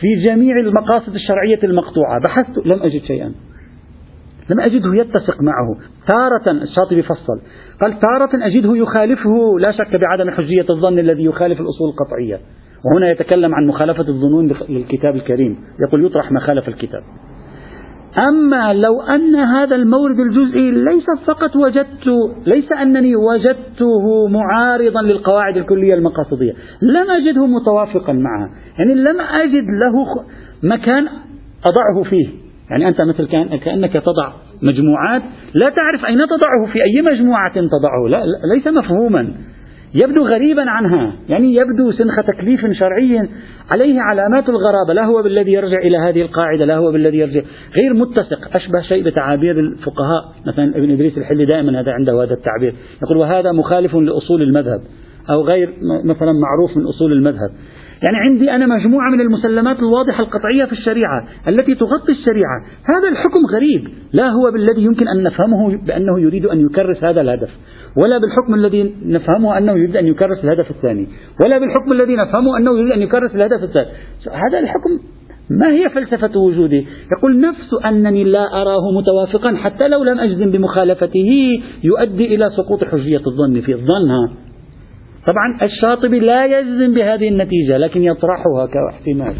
في جميع المقاصد الشرعية المقطوعة. بحثت لم أجد شيئا. لم أجده يتسق معه. تارة الشاطبي فصل. قال تارة أجده يخالفه لا شك بعدم حجية الظن الذي يخالف الأصول القطعية. وهنا يتكلم عن مخالفة الظنون للكتاب الكريم. يقول يطرح ما خالف الكتاب. أما لو أن هذا المورد الجزئي ليس فقط وجدت ليس أنني وجدته معارضا للقواعد الكلية المقاصدية لم أجده متوافقا معها. يعني لم أجد له مكان أضعه فيه. يعني أنت مثل كان كأنك تضع مجموعات. لا تعرف أين تضعه في أي مجموعة تضعه. لا ليس مفهوما. يبدو غريبا عنها. يعني يبدو سنخ تكليف شرعي عليه علامات الغرابة. لا هو بالذي يرجع إلى هذه القاعدة لا هو بالذي يرجع. غير متسق أشبه شيء بتعابير الفقهاء. مثلا ابن إدريس الحلي دائما هذا عنده هذا التعبير. يقول وهذا مخالف لأصول المذهب. أو غير مثلا معروف من أصول المذهب. يعني عندي أنا مجموعة من المسلمات الواضحة القطعية في الشريعة التي تغطي الشريعة. هذا الحكم غريب. لا هو بالذي يمكن أن نفهمه بأنه يريد أن يكرس هذا الهدف ولا بالحكم الذي نفهمه أنه يريد أن يكرس الهدف الثاني ولا بالحكم الذي نفهمه أنه يريد أن يكرس الهدف الثالث. هذا الحكم ما هي فلسفة وجوده؟ يقول نفس أنني لا أراه متوافقا حتى لو لم أجزم بمخالفته يؤدي إلى سقوط حجية الظن في الظن طبعا الشاطبي لا يجزم بهذه النتيجة لكن يطرحها كاحتمال.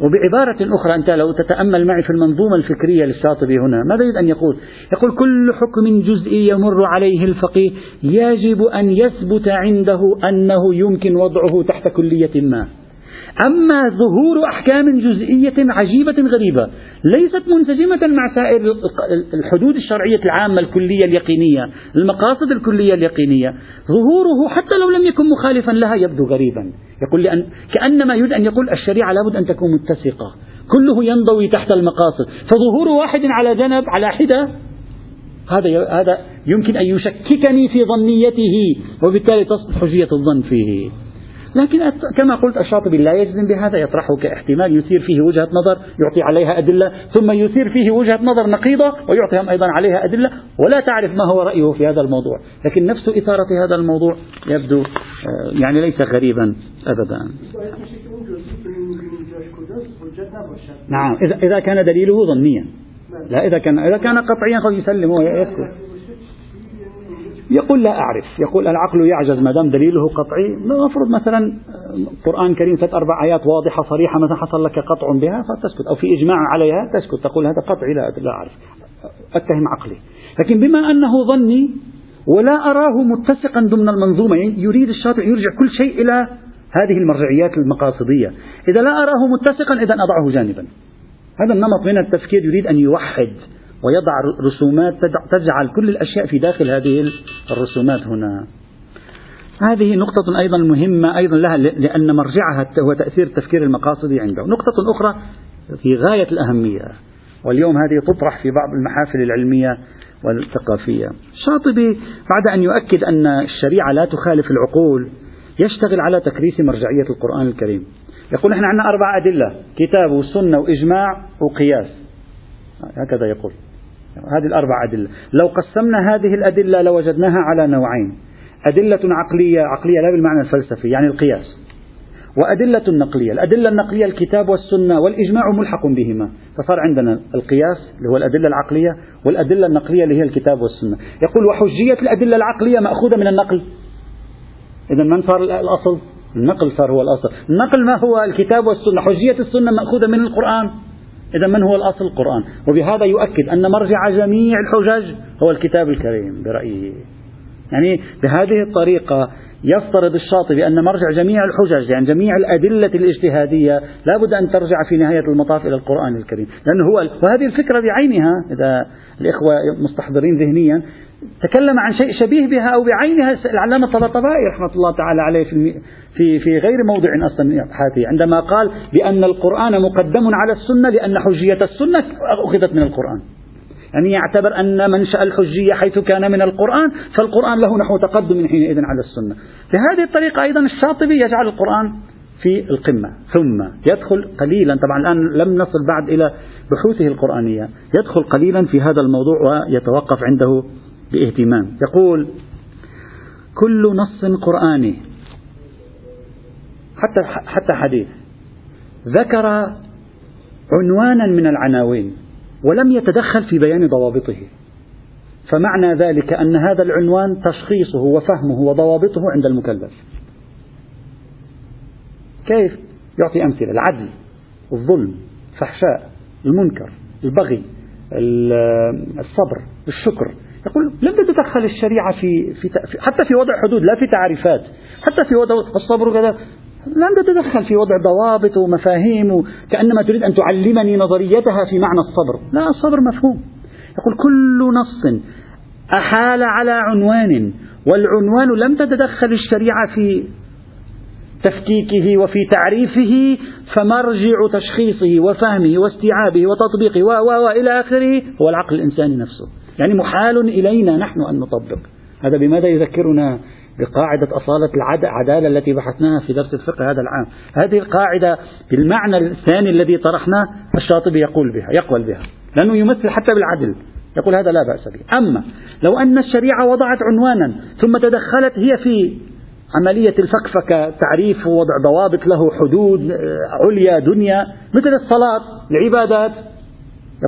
وبعبارة أخرى أنت لو تتأمل معي في المنظومة الفكرية للشاطبي هنا ماذا يريد أن يقول؟ يقول كل حكم جزئي يمر عليه الفقيه يجب أن يثبت عنده أنه يمكن وضعه تحت كلية ما. أما ظهور أحكام جزئية عجيبة غريبة ليست منسجمة مع سائر الحدود الشرعية العامة الكلية اليقينية المقاصد الكلية اليقينية. ظهوره حتى لو لم يكن مخالفا لها يبدو غريبا. يقول لأن كأنما يريد أن يقول الشريعة لابد أن تكون متسقة. كله ينضوي تحت المقاصد. فظهور واحد على جنب على حدة هذا هذا يمكن أن يشككني في ظنيته وبالتالي تصبح حجية الظن فيه. لكن كما قلت الشاطبي لا يجزم بهذا يطرحه كاحتمال يثير فيه وجهة نظر يعطي عليها أدلة ثم يثير فيه وجهة نظر نقيضة ويعطيهم أيضا عليها أدلة ولا تعرف ما هو رأيه في هذا الموضوع. لكن نفس إثارة هذا الموضوع يبدو آه، يعني ليس غريبا أبدا. نعم إذا كان دليله ظنيا. لا إذا كان إذا كان قطعيا قد يسلم ويسكت يقول لا أعرف. يقول العقل يعجز ما دام دليله قطعي. نفرض مثلا قرآن كريم ثلاث أربع آيات واضحة صريحة مثلا حصل لك قطع بها فتسكت أو في إجماع عليها تسكت. تقول هذا قطعي لا, لا أعرف. أتهم عقلي. لكن بما أنه ظني ولا أراه متسقا ضمن المنظومة يعني يريد الشاطئ يرجع كل شيء إلى هذه المرجعيات المقاصدية. إذا لا أراه متسقا إذا أضعه جانبا. هذا النمط من التفكير يريد أن يوحد. ويضع رسومات تجعل كل الأشياء في داخل هذه الرسومات هنا. هذه نقطة أيضا مهمة أيضا لها لأن مرجعها هو تأثير التفكير المقاصدي عنده. نقطة أخرى في غاية الأهمية. واليوم هذه تطرح في بعض المحافل العلمية والثقافية. الشاطبي بعد أن يؤكد أن الشريعة لا تخالف العقول يشتغل على تكريس مرجعية القرآن الكريم. يقول إحنا عندنا أربع أدلة كتاب وسنة وإجماع وقياس. هكذا يقول. هذه الأربع أدلة. لو قسمنا هذه الأدلة لوجدناها على نوعين. أدلة عقلية عقلية لا بالمعنى الفلسفي يعني القياس. وأدلة نقلية. الأدلة النقلية الكتاب والسنة والإجماع ملحق بهما. فصار عندنا القياس اللي هو الأدلة العقلية والأدلة النقلية اللي هي الكتاب والسنة. يقول وحجية الأدلة العقلية مأخوذة من النقل. إذا من صار الأصل؟ النقل صار هو الأصل. النقل ما هو؟ الكتاب والسنة. حجية السنة مأخوذة من القرآن. إذا من هو الأصل؟ القرآن. وبهذا يؤكد أن مرجع جميع الحجج هو الكتاب الكريم برأيه يعني بهذه الطريقة يفترض الشاطبي أن مرجع جميع الحجج يعني جميع الأدلة الاجتهادية لا بد أن ترجع في نهاية المطاف إلى القرآن الكريم. لأنه هو وهذه الفكرة بعينها إذا الإخوة مستحضرين ذهنيا. تكلم عن شيء شبيه بها أو بعينها العلامة الطباطبائي رحمة الله تعالى عليه في في في غير موضع أصلا من أبحاثه عندما قال بأن القرآن مقدم على السنة لأن حجية السنة أخذت من القرآن. يعني يعتبر أن منشأ الحجية حيث كان من القرآن فالقرآن له نحو تقدم حينئذ على السنة. بهذه الطريقة أيضا الشاطبي يجعل القرآن في القمة. ثم يدخل قليلا طبعا الآن لم نصل بعد إلى بحوثه القرآنية. يدخل قليلا في هذا الموضوع ويتوقف عنده بإهتمام. يقول كل نص قرآني حتى حتى حديث. ذكر عنوانا من العناوين ولم يتدخل في بيان ضوابطه. فمعنى ذلك أن هذا العنوان تشخيصه وفهمه وضوابطه عند المكلف. كيف؟ يعطي أمثلة. العدل الظلم الفحشاء المنكر البغي الصبر الشكر. يقول لم تتدخل الشريعة في, في حتى في وضع حدود لا في تعريفات. حتى في وضع الصبر وكذا. لم تتدخل في وضع ضوابط ومفاهيم كأنما تريد أن تعلمني نظريتها في معنى الصبر. لا الصبر مفهوم. يقول كل نص أحال على عنوان والعنوان لم تتدخل الشريعة في تفكيكه وفي تعريفه فمرجع تشخيصه وفهمه واستيعابه وتطبيقه و إلى آخره هو العقل الإنساني نفسه. يعني محال إلينا نحن أن نطبق. هذا بماذا يذكرنا بقاعدة أصالة العدالة التي بحثناها في درس الفقه هذا العام. هذه القاعدة بالمعنى الثاني الذي طرحناه الشاطبي يقول بها يقول بها. لأنه يمثل حتى بالعدل. يقول هذا لا بأس به. أما لو أن الشريعة وضعت عنوانا ثم تدخلت هي في عملية الفكفكة تعريف ووضع ضوابط له حدود عليا دنيا مثل الصلاة العبادات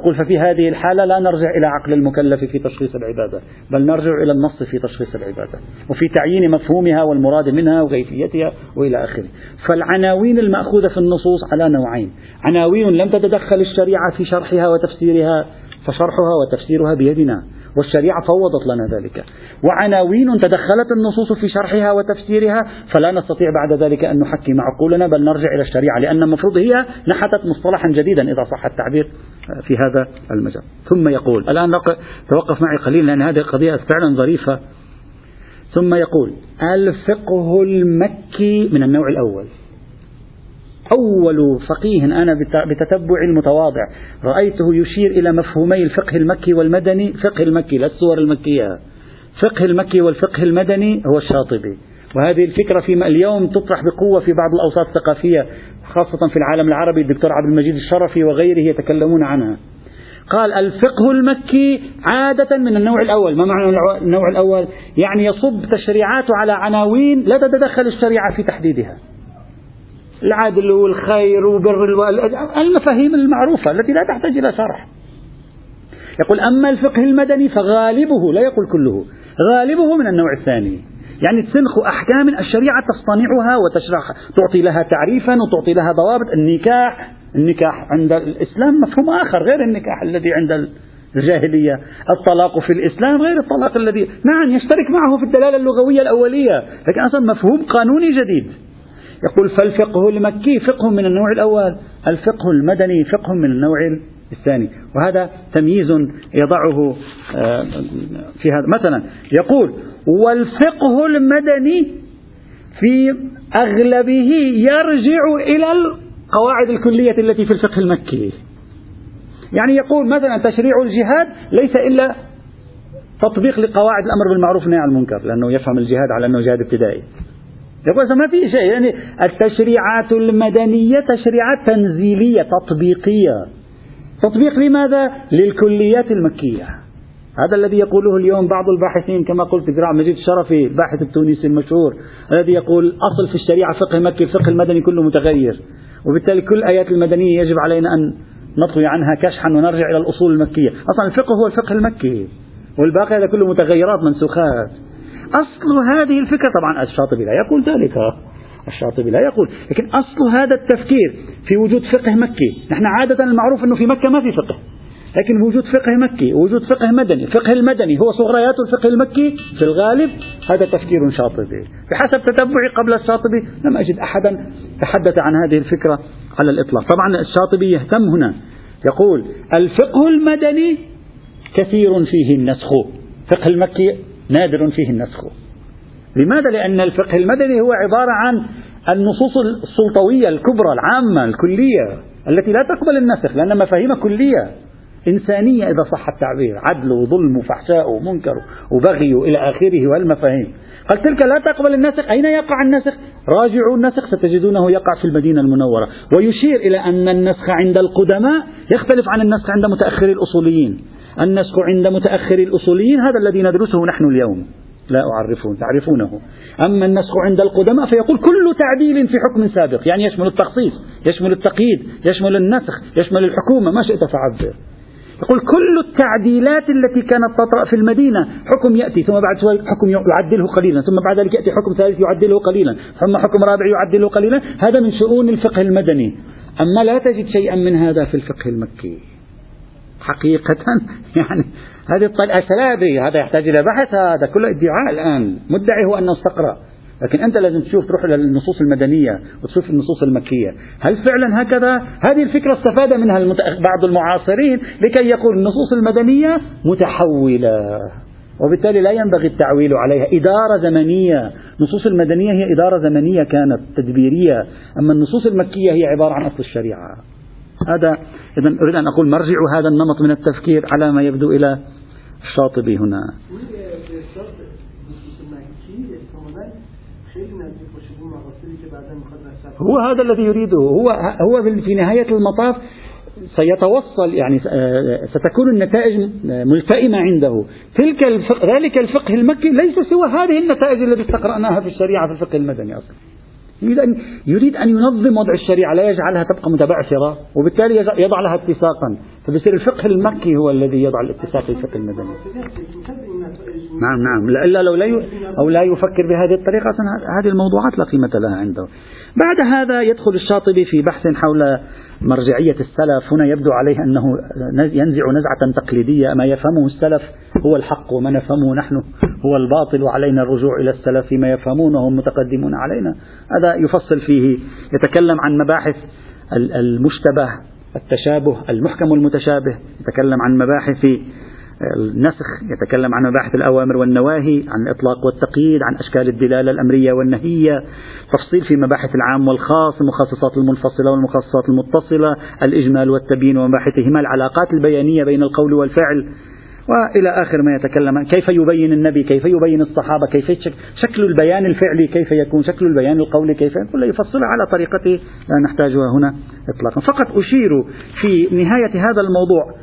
يقول ففي هذه الحالة لا نرجع إلى عقل المكلف في تشخيص العبادة بل نرجع إلى النص في تشخيص العبادة وفي تعيين مفهومها والمراد منها وكيفيتها وإلى آخره. فالعناوين المأخوذة في النصوص على نوعين عناوين لم تتدخل الشريعة في شرحها وتفسيرها فشرحها وتفسيرها بيدنا. والشريعة فوضت لنا ذلك. وعناوين تدخلت النصوص في شرحها وتفسيرها فلا نستطيع بعد ذلك أن نحكم عقولنا بل نرجع إلى الشريعة لأن المفروض هي نحتت مصطلحا جديدا إذا صح التعبير في هذا المجال. ثم يقول الآن توقف معي قليلا لأن هذه القضية فعلا ظريفة. ثم يقول الفقه المكي من النوع الأول. أول فقيه أنا بتتبع المتواضع. رأيته يشير إلى مفهومي الفقه المكي والمدني. فقه المكي لا السور المكية. فقه المكي والفقه المدني هو الشاطبي. وهذه الفكرة في اليوم تطرح بقوة في بعض الأوساط الثقافية خاصة في العالم العربي. الدكتور عبد المجيد الشرفي وغيره يتكلمون عنها. قال الفقه المكي عادة من النوع الأول. ما معنى النوع الأول؟ يعني يصب تشريعاته على عناوين لا تتدخل الشريعة في تحديدها. العدل والخير وبر المفاهيم المعروفة التي لا تحتاج إلى شرح. يقول أما الفقه المدني فغالبه لا يقول كله غالبه من النوع الثاني. يعني تسنخ أحكام الشريعة تصطنعها وتشرح تعطي لها تعريفا وتعطي لها ضوابط. النكاح النكاح عند الإسلام مفهوم آخر غير النكاح الذي عند الجاهلية. الطلاق في الإسلام غير الطلاق الذي نعم يشترك معه في الدلالة اللغوية الأولية لكن أصلا مفهوم قانوني جديد. يقول فالفقه المكي فقه من النوع الأول الفقه المدني فقه من النوع الثاني. وهذا تمييز يضعه آه، في هذا. مثلا يقول والفقه المدني في أغلبه يرجع إلى القواعد الكلية التي في الفقه المكي. يعني يقول مثلا تشريع الجهاد ليس إلا تطبيق لقواعد الأمر بالمعروف والنهي عن المنكر لأنه يفهم الجهاد على أنه جهاد ابتدائي. يقول ما في شيء يعني التشريعات المدنية تشريعات تنزيلية تطبيقية. تطبيق لماذا؟ للكليات المكية. هذا الذي يقوله اليوم بعض الباحثين كما قلت ذراع مجيد الشرفي الباحث التونسي المشهور الذي يقول أصل في الشريعة فقه مكي الفقه المدني كله متغير. وبالتالي كل الآيات المدنية يجب علينا أن نطوي عنها كشحا ونرجع إلى الأصول المكية. أصلا الفقه هو الفقه المكي والباقي هذا كله متغيرات منسوخات. أصل هذه الفكرة. طبعا الشاطبي لا يقول ذلك. الشاطبي لا يقول. لكن أصل هذا التفكير في وجود فقه مكي. نحن عادة المعروف أنه في مكة ما في فقه. لكن وجود فقه مكي وجود فقه مدني فقه المدني هو صغريات الفقه المكي في الغالب هذا تفكير شاطبي. بحسب تتبعي قبل الشاطبي لم أجد أحدا تحدث عن هذه الفكرة على الإطلاق. طبعا الشاطبي يهتم هنا. يقول الفقه المدني كثير فيه النسخ. فقه المكي نادر فيه النسخ. لماذا؟ لأن الفقه المدني هو عبارة عن النصوص السلطوية الكبرى العامة الكلية التي لا تقبل النسخ لأن مفاهيم كلية إنسانية إذا صح التعبير عدل وظلم وفحشاء ومنكر وبغي إلى آخره والمفاهيم. قال تلك لا تقبل النسخ. أين يقع النسخ؟ راجعوا النسخ ستجدونه يقع في المدينة المنورة. ويشير إلى أن النسخ عند القدماء يختلف عن النسخ عند متأخر الأصوليين. النسخ عند متأخر الأصوليين هذا الذي ندرسه نحن اليوم. لا أعرفون تعرفونه. أما النسخ عند القدماء فيقول كل تعديل في حكم سابق يعني يشمل التخصيص يشمل التقييد يشمل النسخ يشمل الحكومة ما شئت فعبر. يقول كل التعديلات التي كانت تطرأ في المدينة حكم يأتي ثم بعد شوي حكم يعدله قليلا ثم بعد ذلك يأتي حكم ثالث يعدله قليلا ثم حكم رابع يعدله قليلا. هذا من شؤون الفقه المدني. أما لا تجد شيئا من هذا في الفقه المكي. حقيقة. يعني هذه الطريقة لا هذا يحتاج إلى بحث هذا كله ادعاء الآن. مدعي هو أنه استقرأ. لكن أنت لازم تشوف تروح إلى النصوص المدنية وتشوف النصوص المكية. هل فعلا هكذا؟ هذه الفكرة استفاد منها بعض المعاصرين لكي يقول النصوص المدنية متحولة. وبالتالي لا ينبغي التعويل عليها. إدارة زمنية. النصوص المدنية هي إدارة زمنية كانت تدبيرية. أما النصوص المكية هي عبارة عن أصل الشريعة. هذا إذا أريد أن أقول مرجع هذا النمط من التفكير على ما يبدو إلى الشاطبي هنا. هو هذا الذي يريده. هو هو في نهاية المطاف سيتوصل يعني آه، ستكون النتائج ملتئمة عنده. تلك الفقه ذلك الفقه المكي ليس سوى هذه النتائج التي استقرأناها في الشريعة في الفقه المدني أصلا. يريد أن يريد أن ينظم وضع الشريعة لا يجعلها تبقى متبعثرة وبالتالي يضع لها اتساقا. فبصير الفقه المكي هو الذي يضع الاتساق الفقه المدني. نعم نعم. إلا لو لا أو لا يفكر بهذه الطريقة هذه الموضوعات لا قيمة لها عنده. بعد هذا يدخل الشاطبي في بحث حول مرجعية السلف هنا يبدو عليه أنه ينزع نزعة تقليدية. ما يفهمه السلف هو الحق وما نفهمه نحن هو الباطل وعلينا الرجوع إلى السلف فيما يفهمونه هم متقدمون علينا. هذا يفصل فيه يتكلم عن مباحث المشتبه التشابه المحكم والمتشابه يتكلم عن مباحث النسخ يتكلم عن مباحث الأوامر والنواهي عن الإطلاق والتقييد عن أشكال الدلالة الأمرية والنهية تفصيل في مباحث العام والخاص المخصصات المنفصلة والمخصصات المتصلة الإجمال والتبيين ومباحثهما العلاقات البيانية بين القول والفعل وإلى آخر ما يتكلم كيف يبين النبي كيف يبين الصحابة كيف شكل البيان الفعلي كيف يكون شكل البيان القولي كيف يكون يفصلها على طريقته لا نحتاجها هنا إطلاقا. فقط أشير في نهاية هذا الموضوع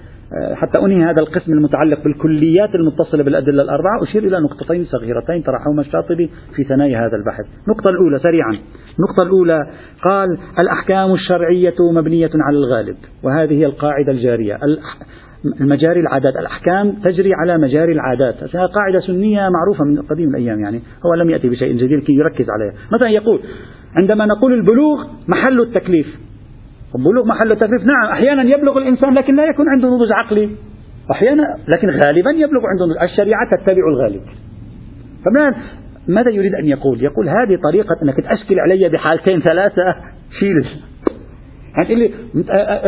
حتى أنهي هذا القسم المتعلق بالكليات المتصلة بالأدلة الأربعة أشير إلى نقطتين صغيرتين طرحهما الشاطبي في ثنايا هذا البحث. النقطة الأولى سريعا النقطة الأولى قال الأحكام الشرعية مبنية على الغالب وهذه هي القاعدة الجارية. المجاري العادات الأحكام تجري على مجاري العادات. قاعدة سنية معروفة من قديم الأيام يعني هو لم يأتي بشيء جديد كي يركز عليها. مثلا يقول عندما نقول البلوغ محل التكليف. البلوغ محل التكليف نعم أحيانا يبلغ الإنسان لكن لا يكون عنده نضج عقلي. أحيانا لكن غالبا يبلغ عنده الشريعة تتبع الغالب. ماذا يريد أن يقول؟ يقول هذه طريقة أنك تأشكل علي بحالتين ثلاثة. شيل. يعني لي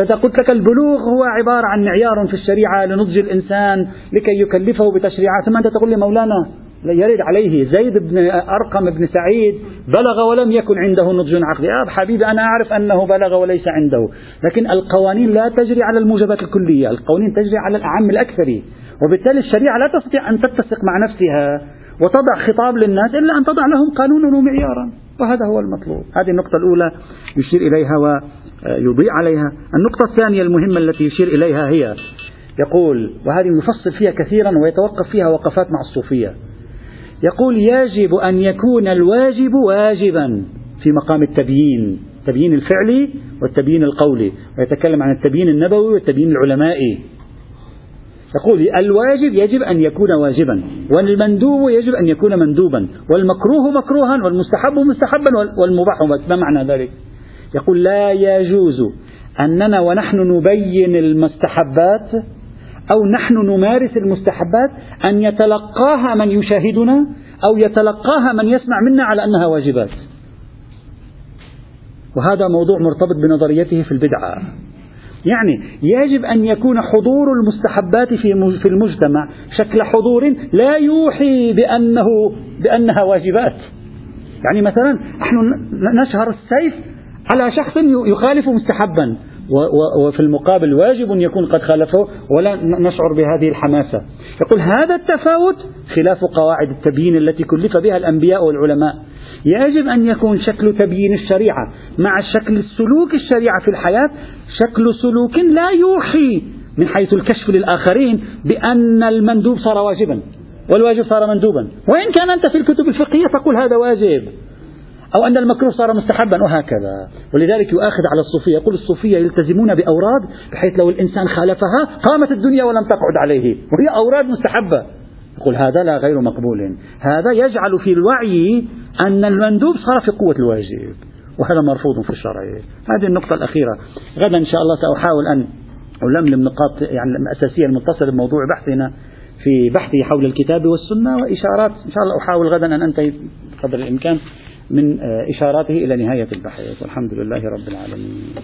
إذا قلت لك البلوغ هو عبارة عن معيار في الشريعة لنضج الإنسان لكي يكلفه بتشريعات ثم أنت تقول لي مولانا يرد عليه زيد بن أرقم بن سعيد بلغ ولم يكن عنده نضج عقلي. آه حبيبي أنا أعرف أنه بلغ وليس عنده. لكن القوانين لا تجري على الموجبات الكلية. القوانين تجري على الأعم الأكثر. وبالتالي الشريعة لا تستطيع أن تتسق مع نفسها وتضع خطاب للناس إلا أن تضع لهم قانونا ومعيارا. وهذا هو المطلوب. هذه النقطة الأولى يشير إليها ويضيء عليها. النقطة الثانية المهمة التي يشير إليها هي يقول وهذه يفصل فيها كثيرا ويتوقف فيها وقفات مع الصوفية. يقول يجب أن يكون الواجب واجبا في مقام التبيين التبيين الفعلي والتبيين القولي ويتكلم عن التبيين النبوي والتبيين العلمائي يقول الواجب يجب أن يكون واجبا والمندوب يجب أن يكون مندوبا والمكروه مكروها والمستحب مستحبا والمباح. ما معنى ذلك؟ يقول لا يجوز أننا ونحن نبين المستحبات أو نحن نمارس المستحبات أن يتلقاها من يشاهدنا أو يتلقاها من يسمع منا على أنها واجبات. وهذا موضوع مرتبط بنظريته في البدعة. يعني يجب أن يكون حضور المستحبات في في المجتمع شكل حضور لا يوحي بأنه بأنها واجبات. يعني مثلا نحن نشهر السيف على شخص يخالف مستحبا. وفي المقابل واجب يكون قد خالفه ولا نشعر بهذه الحماسة. يقول هذا التفاوت خلاف قواعد التبيين التي كلف بها الأنبياء والعلماء. يجب أن يكون شكل تبيين الشريعة مع شكل سلوك الشريعة في الحياة. شكل سلوك لا يوحي من حيث الكشف للآخرين بأن المندوب صار واجبا والواجب صار مندوبا. وإن كان أنت في الكتب الفقهية تقول هذا واجب. أو أن المكروه صار مستحبا وهكذا. ولذلك يؤاخذ على الصوفية يقول الصوفية يلتزمون بأوراد بحيث لو الإنسان خالفها قامت الدنيا ولم تقعد عليه. وهي أوراد مستحبة. يقول هذا لا غير مقبول. هذا يجعل في الوعي أن المندوب صار في قوة الواجب. وهذا مرفوض في الشرع. هذه النقطة الأخيرة. غدا إن شاء الله سأحاول أن ألملم نقاط يعني الأساسية المتصلة بموضوع بحثنا في بحثي حول الكتاب والسنة وإشارات. إن شاء الله أحاول غدا أن أنتهي قدر الإمكان. من إشاراته إلى نهاية البحث والحمد لله رب العالمين.